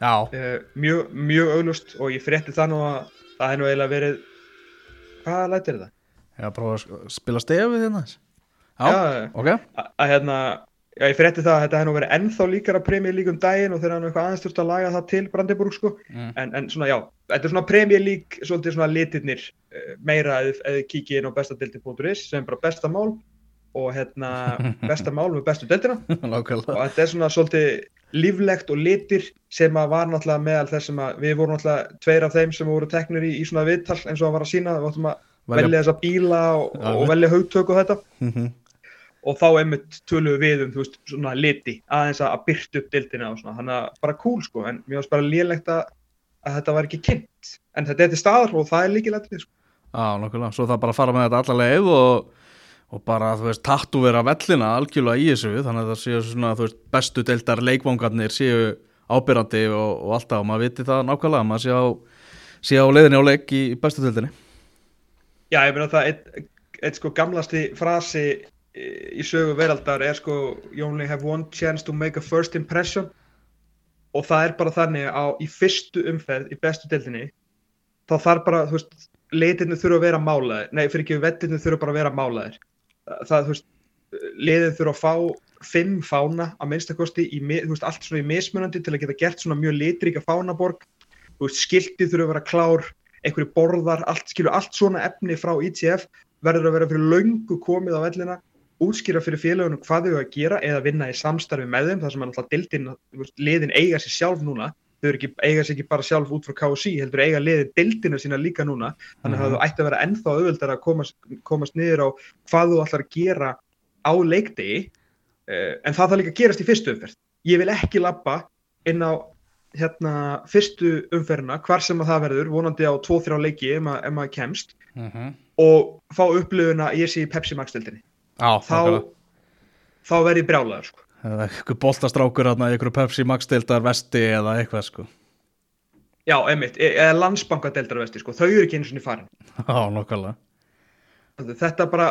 Uh, mjög, mjög augljóst og ég frétti það nú að það hefði nú eiginlega verið hvað lætir það? Já, prófa að spila stefið hérna Já, já. ok. Að hérna, já, ég frétti það að þetta hefði nú verið ennþá líkara Premier League um daginn og þeir hafa nú eitthvað aðeins þurft að laga það til Brandenburg sko, mm. en, en svona já þetta er svona Premier League, svolítið svona litirnir uh, meira eða kikið inn á bestadildi.is sem bara besta mál og hérna besta mál með bestu deltina og þetta er svona svolítið líflegt og litir sem að var náttúrulega meðal þess að við vorum náttúrulega tveir af þeim sem voru teknir í, í svona viðtal eins og að var að sína, við áttum að velja, velja þessa bíla og, og velja haugtök og þetta. Mm -hmm. og þá einmitt tölum við um, þú veist, svona liti aðeins að byrta upp dildina og svona, þannig að bara cool sko, en mér finnst bara lélegt að, að þetta var ekki kynnt, en þetta er til staðar og það er líkið letið sko. Já, nokkulega, svo það bara fara með þetta allarleið og og bara, þú veist, tattu vera vellina algjörlega í þessu, þannig að það séu svona, þú veist, bestu deildar leikvangarnir séu ábyrrandi og, og alltaf og maður viti það nákvæmlega, maður sé á, sé á leiðinni á leik í bestu deildinni. Já, ég meina það eitt, eitt sko gamlasti frasi í sögu veraldar er sko you only have one chance to make a first impression. Og það er bara þannig að í fyrstu umferð í bestu deildinni þá þarf bara, þú veist, leitirni þurfa að vera málaðir, nei, fyrir ekki vettirni þurfa bara að vera málaðir það, þú veist, liðin þurfa að fá fimm fána að minnstakosti í, þú veist, allt svona í mismunandi til að geta gert svona mjög litríka fánaborg. Þú veist, skiltið þurfa að vera klár einhverju borðar, allt, skilju, allt svona efni frá ITF verður að vera fyrir laungu komið á vellina. Útskýra fyrir félagunum hvað þau að gera eða vinna í samstarfi með þeim, það sem er alltaf dildin, liðin eiga sér sjálf núna þau ekki, eiga sér ekki bara sjálf út frá KSI heldur eiga liðið dildina sína líka núna. Þannig að það ætti að vera ennþá auðvöldar að komast, komast niður á hvað þú ætlar að gera á leikdegi uh, en það þarf líka að gerast í fyrstu umferð. Ég vil ekki lappa inn á hérna fyrstu umferðina hvar sem að það verður, vonandi á 2-3 leiki ef maður, maður kemst mm -hmm. og fá upplöfuna ég sé í Pepsi Max dildinni þá, þá verður ég brjálaður sko eða eitthvað boltastrákur aðna eitthvað Pepsi Max deildar vesti eða eitthvað sko. Já, einmitt, e- eða landsbanka deildar vesti sko, þau eru ekki eins og niður farin. Já, nokkala Þetta bara,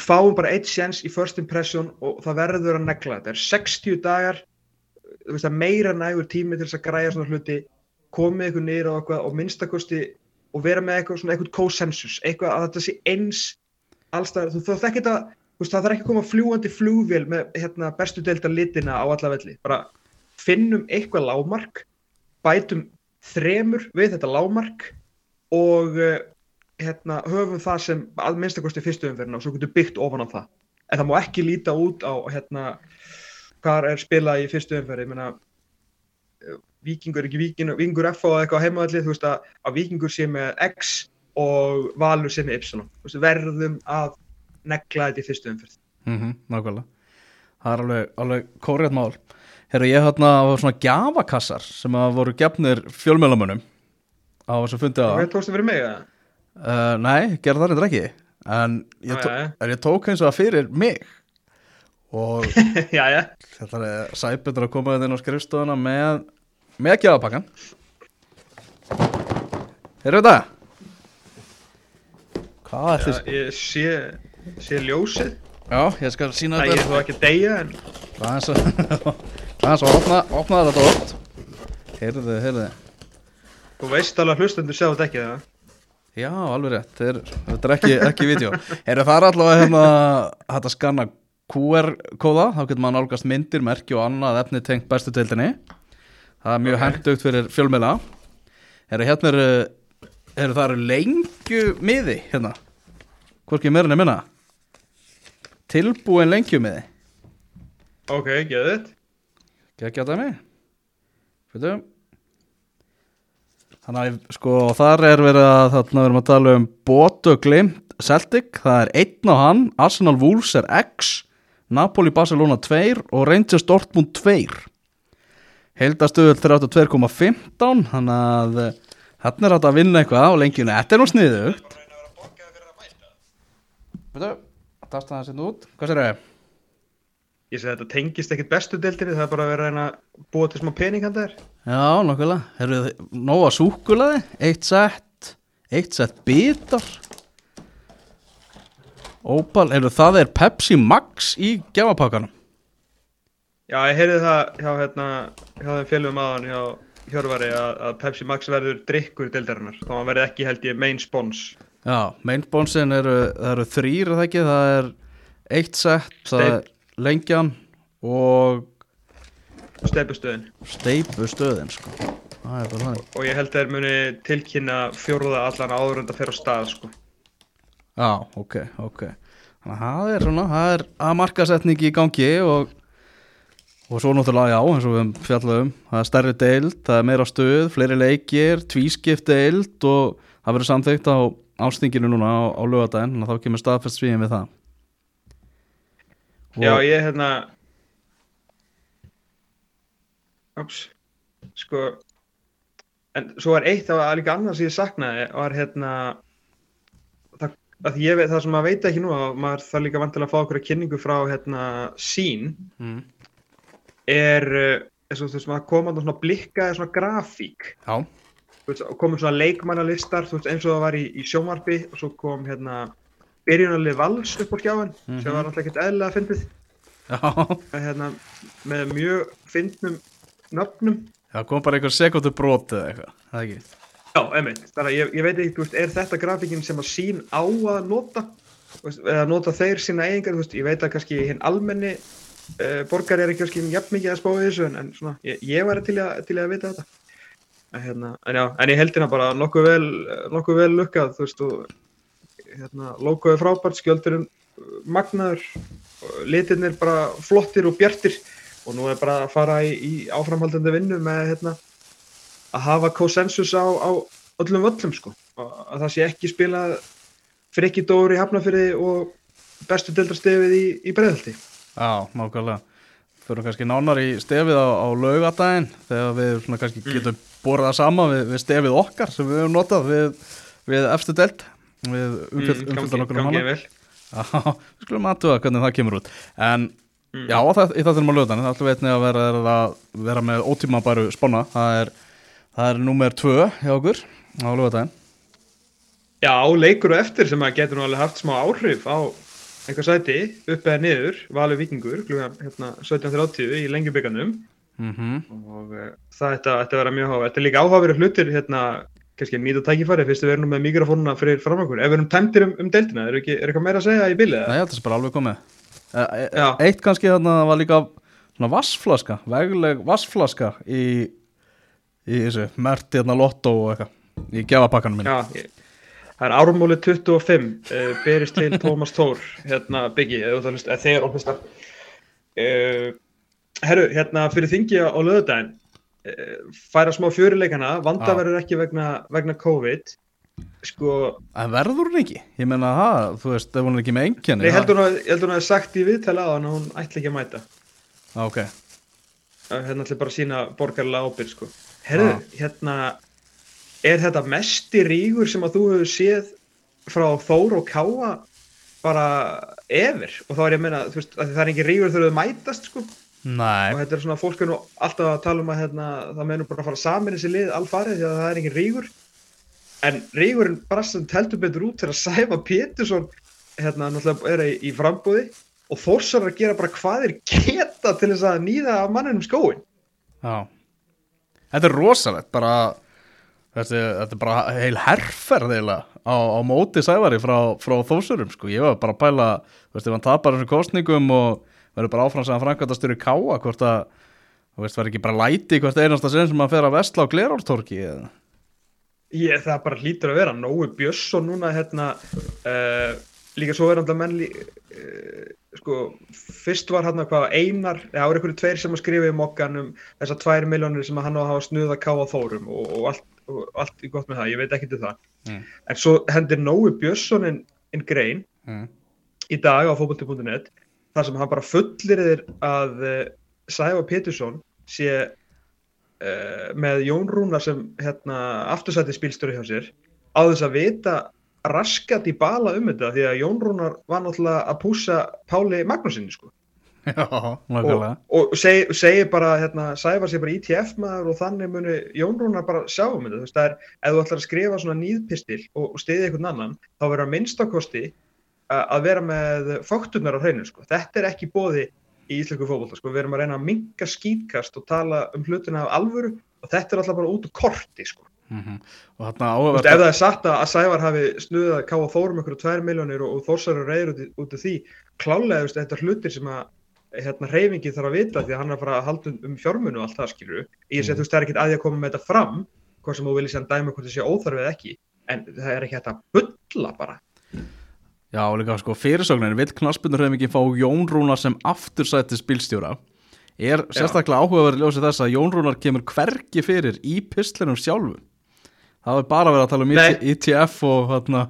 fáum bara eitt séns í first impression og það verður að negla þetta. Er 60 dagar veist, meira nægur tími til þess að græja svona hluti, komið ykkur niður á eitthvað og minnstakosti og vera með eitthvað svona eitthvað konsensus, eitthvað að þetta sé eins allstæðar, þú þarf ekki að veist, það þarf ekki að koma fljúandi flúvél með hérna, bestu delta litina á alla velli. Bara finnum eitthvað lámark bætum þremur við þetta lámark og uh, hérna, höfum það sem að minnstakosti fyrstu umferðina og svo getur byggt ofan á það. En það má ekki líta út á hérna, hvað er spilað í fyrstu umferði ég meina eh, vikingur ekki vikingur, vikingur F og eitthvað heimaðallið, þú veist að, að vikingur sé með X og valur sé með Y. Veist, verðum að negla þetta í fyrstu umfyrð mm -hmm, Nákvæmlega. Það er alveg, alveg kórið mál. Herru, ég hérna á svona gjafakassar sem að voru gefnir fjölmjölamönnum á þess að fundi að Það tókstu fyrir mig, eða? Uh, nei, gerð það reyndar ekki. En ég, tó en ég tók eins og það fyrir mig. Og þetta er sæpildur að koma inn á skrifstofuna með með gjafapakkan Herru þetta? Hvað er Já, þetta? ég sé, sé ljósið. Já, ég skal sína Það ég er þetta þó ekki að deyja en Hvað er það? Hvað er það? Opna, opna þetta oft Heyrðu, heyrðu þú veist alveg að hlustendur sjá þetta ekki það. Já, alveg rétt, Þeir, þetta er ekki, ekki vídeo Heyrðu, það er allavega hérna hægt að skanna QR-kóða þá getur maður nálgast myndir, merki og annað efni tengt bestu deildinni Það er mjög Ok. hendugt fyrir fjölmiðla Heyrðu, hérna eru Heyrðu, það eru lengju miði hérna Hvorki meira en minna Tilbúin lengju miði Ok, geðu þetta. Gekkja þetta mig Fyrir Þannig að sko þar er verið að þarna við erum að tala um Boto Glimt Celtic. Það er einn á hann. Arsenal Wolves er X Napoli Barcelona 2 og Rangers Dortmund 2 Heildastöðul 32,15 Þannig að þarna er hægt að vinna eitthvað á lengjuna Þetta er nú sniðugt. Fyrir Tasta það sérna út Hvað sér þau? Ég segi þetta tengist ekkit bestu deildinni, það er bara að vera að að búa til smá pening hann þær. Já, nokkulega. Herru, nóga súkulaði, eitt sett, eitt sett bitar. Ópal, herru, það er Pepsi Max í gjafapakkanum. Já, ég heyrði það hjá, hérna, hjá þeim félugum aðan hjá Hjörvari að, að Pepsi Max verður drikkur deildarinnar, þá verði ekki held ég main spons. Já, mainbonsin eru, eru þrýr, er það ekki, það er eitt sett, það er lengjan og Steipustöðin. steipu stöðin, sko. Bara þannig. Og ég held að þeir muni tilkynna fjórða allan áður en það fer á stað, sko. Já, ok, ok. Þannig að það er svona, það er að markasetning í gangi og, og svo náttúrulega, já, eins og við höfum fjallað um, það er stærri deild, það er meira stuð, fleiri leikir, tvískipt deild og það verður samþykkt á ástinginu núna á, á lögadaginn, að þá kemur staðfest svíðin við það. Og, Já, ég hérna Ups Sko En svo er eitt, var líka annað sem ég saknaði var hérna það, að veit, það sem maður veit ekki nú að maður þarf líka vantilega að fá okkur kynningu frá hérna sín mm, er og þú veist maður koma svona blikkaði svona grafík. Já, veist, komum svona leikmannalistar veist, eins og það var í, í sjómarfi og svo kom hérna byrjunarlið vals upp á skjáin sem Mhm. var alltaf ekkert eðlilega fyndið. Já, hérna, með mjög fyndnum nöfnum. Það kom bara einhver sekundu brot eða eitthvað, það er ekki. Já, að ég, ég veit ekki, veist, er þetta grafíkin sem að sín á að nota? Eða nota þeir sína eigingar, ég veit að kannski hinn almenni uh, borgari er ekki kannski jafn mikið að spá þessu en, en svona, ég, ég væri til að, til að vita þetta hérna, en já, en ég heldina bara nokkuð vel, nokkuð vel lukkað, þú veist, og hérna, logoði frábært, skjöldurinn magnaður, litirnir bara flottir og bjartir. Og nú er bara að fara í, í áframhaldandi vinnu með, hérna, að hafa konsensus á, á öllum völlum sko. Að það sé ekki spilað frikki dóri í hafnafyrði og bestu deildarstefið í, í breiðaldi Já, nákvæmlega. Fyrir kannski nánar í stefið á, á laugadaginn þegar við kannski getum borðað það sama við, við stefið okkar sem við höfum notað við, við efstu delt við umfjöld, umfjöldan okkur gangi hana. við skulum aðtuga hvernig það kemur út. En Mm. já, það, í þáttunum á laugadaginn, það ætlum við einnig að vera, er að vera með ótíma bæru spána. Það er, það er númer tvö hjá okkur á laugadaginn. Já, leikur og eftir sem að getur nú alveg haft smá áhrif á einhver sæti upp eða niður, valur vikingur klugan hérna 17.30 í lengjubíkanum Mm og uh, það ætti að vera mjög háa. Þetta er líka áhugaverið hlutir hérna, kannski nýta tækifæri fyrst við erum nú með mikrofónuna fyrir fram okkur. Ef við erum tæmtir um, um deildina, er, ekki, er eitthvað meira að segja í bilið? Nei, þetta er bara alveg komið. E, Já. eitt kannski þarna var líka svona vassflaska, vegleg vassflaska í, í þessu mert hérna lotto og eitthvað, í gefapakkanum minn. Já, ég, það er ármóli 25 uh, berist til Tómas Tór hérna hlust, eða þegar ópistar uh, Herru, hérna fyrir þingi á löðudaginn uh, færa smá fjöruleikana vanda Já. verður ekki vegna, vegna COVID sko, En verður hún ekki? Ég meina það, þú veist, ef hún er ekki með nei, ég heldur hún að, að sagt í hann að hún ætli ekki að mæta. Ok, uh, hérna ætli bara að sína borgarlega ábyrg sko. Herru, hérna er þetta mesti rígur sem að þú hefur séð frá Þór og Káa bara efer og þá er ég að meina, þú veist, að það er ekki rígur þau mætast sko og nei, þetta er svona, fólk er nú alltaf að tala um að hérna, það með nú bara að fara saman þessi lið alfarið því að það er ekki rígur. En Rígurinn bara sem teltur betur út þegar Sæfa Pétursson hérna náttúrulega er í, í frambúði og Þórsar að gera bara hvað er geta til þess að nýða af manninum skóin Já. Þetta er rosalegt bara Þetta, þetta er bara heil herferð eiginlega á, á móti sævari frá, frá þósurum sko. ég var bara að pæla þú veist, ef hann tapar þessum kostningum og verður bara áfram sem hann framkvæmtastur í káa hvort að, þú veist, verður ekki bara læti hvert einasta sinn sem hann fer að vestla á Glerártorki eða Ég, það bara hlýtur að vera, Nói Björnsson núna hérna, uh, líka svo er alltaf menn lí, uh, sko, fyrst var hann hvað einar, það voru einhverju tveir sem að skrifa í mokkan um þessar tvær miljónir sem hann á að hafa snuða ká á þórum og, og, allt, og allt í gott með það, ég veit ekki til það. Mm. En svo hendir Nói Björnsson inn, inn grein mm. í dag á fókbalti.net þar sem hann bara fullir þér að uh, Sæfa Pétursson sé uh, með Jón Rúnar sem hérna, aftursætti spílstöru hjá sér á þess að vita raskat í bala um þetta því að Jón Rúnar var náttúrulega að púsa Páli Magnúsinni sko. Já, og, og seg, segir bara hérna, Sævar sé bara ITF maður og þannig muni Jón Rúnar bara sjá um þetta. Þú veist það er, ef þú ætlar að skrifa svona nýðpistil og, og stiði einhvern annan þá verður að minnstakosti að að vera með fókturnar á hreinu sko. þetta er ekki bóði í íslensku fókbólta sko. við erum að reyna að minka skýtkast og tala um hlutina af alvöru og þetta er alltaf bara út úr korti sko. mm og þarna áhugavert ef það er satt að að Sævar hafi snuðað að káa þórum ykkur og 2 miljónir og, og þórsar og reyður út, út af því klálega veist, þetta er hlutir sem að hérna, reyfingi þarf að vita því að hann er að fara að halda um, um fjármunu og allt það skilur ég sé Mm. þú veist það er ekkert að því að koma með þetta fram hvort sem þú viljið sem dæma hvort það sé óþarfið ekki en það er ekki hægt að bulla bara Já, líka sko fyrirsögnin vill ekki fá Jón Rúnar sem aftursætti spilstjóra er sérstaklega áhugaverið ljósið þess að Jón Rúnar kemur hvergi fyrir í pislinum sjálfu það er bara verið að tala um. ITF og, hérna,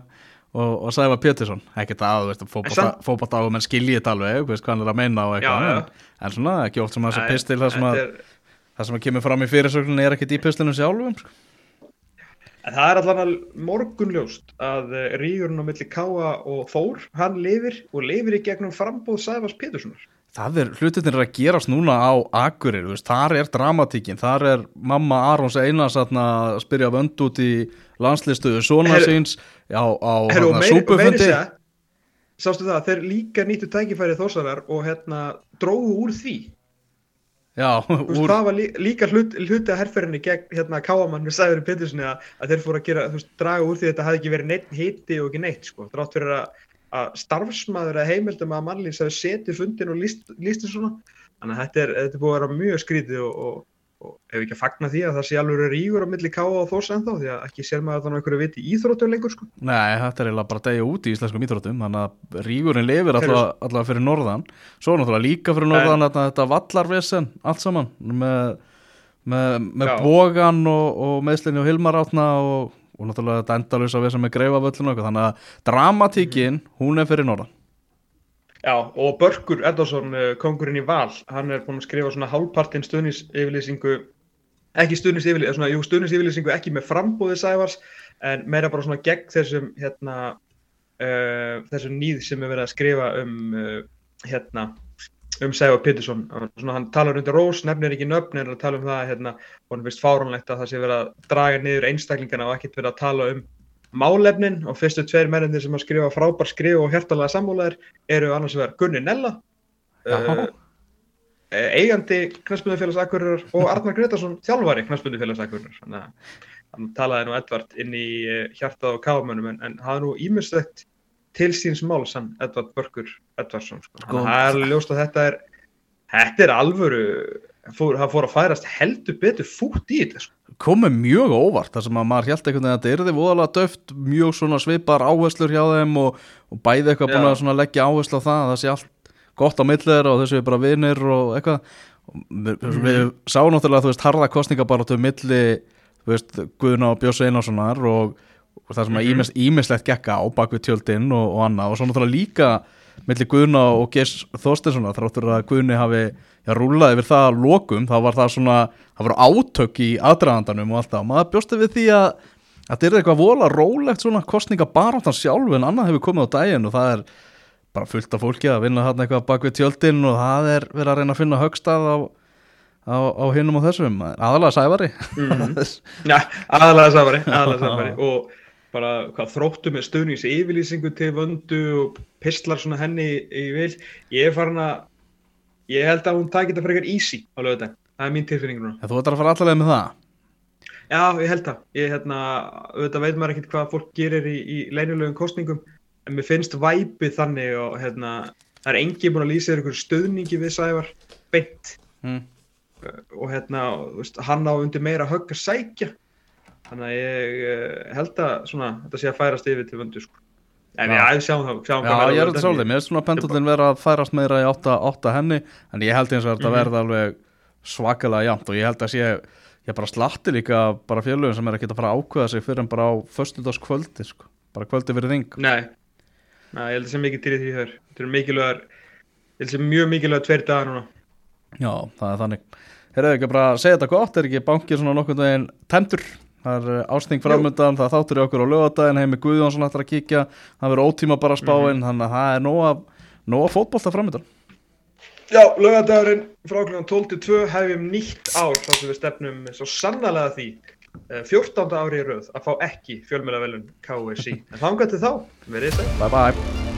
og, og Sæfa Pétursson ekkert að, þú veist, samt- fótballta á menn skiljið þetta alveg, veist hvað hann er að meina og eitthvað, Já, já. En, svona ekki oft sem að þessi Nei, pistil það sem, að, er, það sem að kemur fram í fyrirsögnin er ekkert í pislinum sjálfu sko. En það er allan morgunljóst að eh, rígurinn á milli Káa og Þór hann lifir og lifir í gegnum frambóð Sæfars Péturssonar Það er, hlutinir er að gerast núna á Akureyri, þú veist, þar er dramatíkin, þar er mamma Arons Einars að spyrja vönd út í landslistuðu svona Heyrðu- síns á, á súpufundi. sástu það, þeir líka nýttu tækifæri þósarar og hérna dróðu úr því. Já, Þú veist, úr, það var lí, líka hlut, hluti að herrferðinni gegn hérna káamann með Sæður Petterssoni að, að þeir fóru að gera, þú veist, draga úr því að þetta hafði ekki verið neitt hiti og ekki neitt, sko. Drátt fyrir að, að starfsmaður að heimildum að mannlýs hafi setið fundin og líst, líst svona. Þannig að þetta er, þetta er búið að vera mjög skrítið og, og, og ef ekki að fagna því að það sé alveg rígur á milli káa og þós ennþá því að ekki sér maður þannig einhverju viti íþróttur lengur, sko. nei, þetta er eiginlega bara að degja út í íslenskum íþróttum, þannig að rígurinn lifir allavega fyrir norðan, svo náttúrulega líka fyrir norðan þetta, þetta vallarvesen, allt saman, með, með, með bógan og, og meðslinni og Hilmar átna og, og náttúrulega þetta endalösa vesen með greifavöllin og eitthvað, þannig að dramatíkin, hún er fyrir norðan. Já, og Börkur Eddarsson, uh, kongurinn í Val, hann er búinn að skrifa svona hálfpartinn stuðnisyfirlýsingu, ekki stuðnisyfirlýsingu, svona, jú, stuðnisyfirlýsingu ekki með frambóði Sævars, en meira bara svona gegn þessum, hérna, uh, þessum nýð sem er verið að skrifa um, uh, hérna, um Sævar Pétursson. Svona, hann talar undir rós, nefnir ekki nöfn, en er að tala um það, hérna, hann finnst fáránlegt að það sé verið að draga niður einstaklingana og ekkert verið að tala um málefnin og fyrstu tveir mennir sem að skrifa frábær skrif og hjertalega sammúlaðir eru annars vegar Gunni Nella uh, eigandi knæspunnufélags Akureyrar og Arnar Gretarsson þjálfari knæspunnufélags Akureyrar. Þannig að hann talaði nú Edvard inn í uh, hjartað og káamönnum en, en hafði nú ímyndslegt til síns máls hann Edvard Börkur Edvardsson sko. Sko- þannig að það er alveg ljóst að þetta er þetta er alvöru fór, það fór að færast heldur betur fút í þetta sko. komið mjög óvart þar sem að maður held veginn að þetta yrði voðalega döft mjög svona svipar áherslur hjá þeim og, og bæði eitthvað búin Já. að svona leggja áherslu á það að það sé allt gott á millir og þessu er bara vinir og eitthvað og við, Mhm. við sáum náttúrulega þú veist harða kostningabaratu milli þú veist Guðna og Björns Einarssonar og, og það sem að Mhm. ímis, ímislegt gekka á bak við tjöldin og, og annað og svo náttúrulega líka milli Guðna og Gers Þorsteinssonar þráttur að Guðni hafi já, rúlað yfir það að lokum þá var það svona, það voru átök í aðdragandanum og allt það. Og maður bjósti við því að að þetta er eitthvað vola rólegt svona kostninga bara áttan sjálf en annað hefur komið á daginn og það er bara fullt af fólki að vinna hann eitthvað bak við tjöldin og það er verið að reyna að finna högstað á, á, á hinnum og þessum. Aðalega sævari. Mhm. Já, aðalega Sævari, aðalega Sævari. Og bara hvað þróttu með stöðnings yfirlýsingu til vöndu og pistlar svona henni í vil ég er farin að ég held að hún takir þetta frekar easy á lögutæn það er mín tilfinning núna þú ætlar að fara allalega með það Já, ég held það. Ég, hérna, auðvitað veit maður ekkert hvað fólk gerir í, í leinulegum kostningum, en mér finnst væpið þannig og hérna, það er enginn búin að lýsa þér einhverju stöðningi við Sævar beint mm. og hérna, hann á undir meira högg að sækja. Þannig að ég eh, held að svona, þetta sé að færast yfir til vöndu, sko. En Já. já, ég sjáum það. Sjáum Já, ég er þetta svolítið, mér finnst svona pendullin vera að færast meira í átta, átta henni en ég held eins og þetta Mhm. verða alveg svakalega jafnt og ég held að sé ég bara slatti líka bara félögum sem er að geta að ákveða sig fyrir en bara á föstudagskvöldi sko. bara kvöldi fyrir þing Nei, Nei, ég held að sé mikið til því þar. Þetta er mikilvægar, ég held að sé mjög mikilvægar tveir dagar núna. Já, það er þannig Herðu ekki bara segja þetta gott, er ekki bankið svona nokkurn veginn tæmdur Það er eh, ásting framöndan, það þáttur í okkur á lögadaginn heimi Guðjónsson ætlar að kíkja það verður ótíma bara spáinn, Mhm. þannig að það er nóga, nóga fótbolta framöndan Já, lögadagurinn frá kl. 12 til 2 hefjum nýtt ár þá sem við stefnum svo sannarlega því eh, 14. ári í röð að fá ekki fjölmjölavelun KSI. En þangað til þá, verið sæl. Bye bye